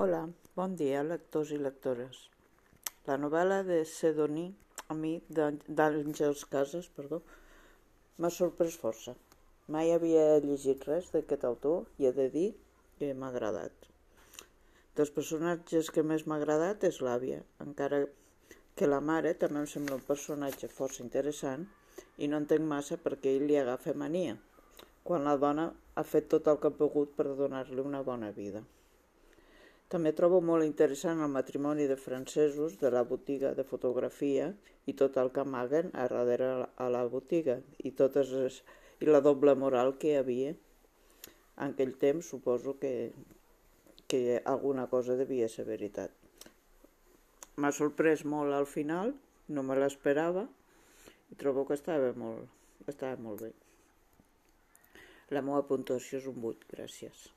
Hola, bon dia, lectors i lectores. La novel·la de Sedoní, a mi, d'Àngels Casas, perdó, m'ha sorprès força. Mai havia llegit res d'aquest autor i he de dir que m'ha agradat. Dels personatges que més m'ha agradat és l'àvia, encara que la mare també em sembla un personatge força interessant i no entenc massa perquè ell li agafa mania, quan la dona ha fet tot el que ha pogut per donar-li una bona vida. També trobo molt interessant el matrimoni de francesos de la botiga de fotografia i tot el que amaguen a darrere a la botiga i, totes les, i la doble moral que hi havia. En aquell temps suposo que, que alguna cosa devia ser veritat. M'ha sorprès molt al final, no me l'esperava i trobo que estava molt, estava molt bé. La meva puntuació és un 8, gràcies.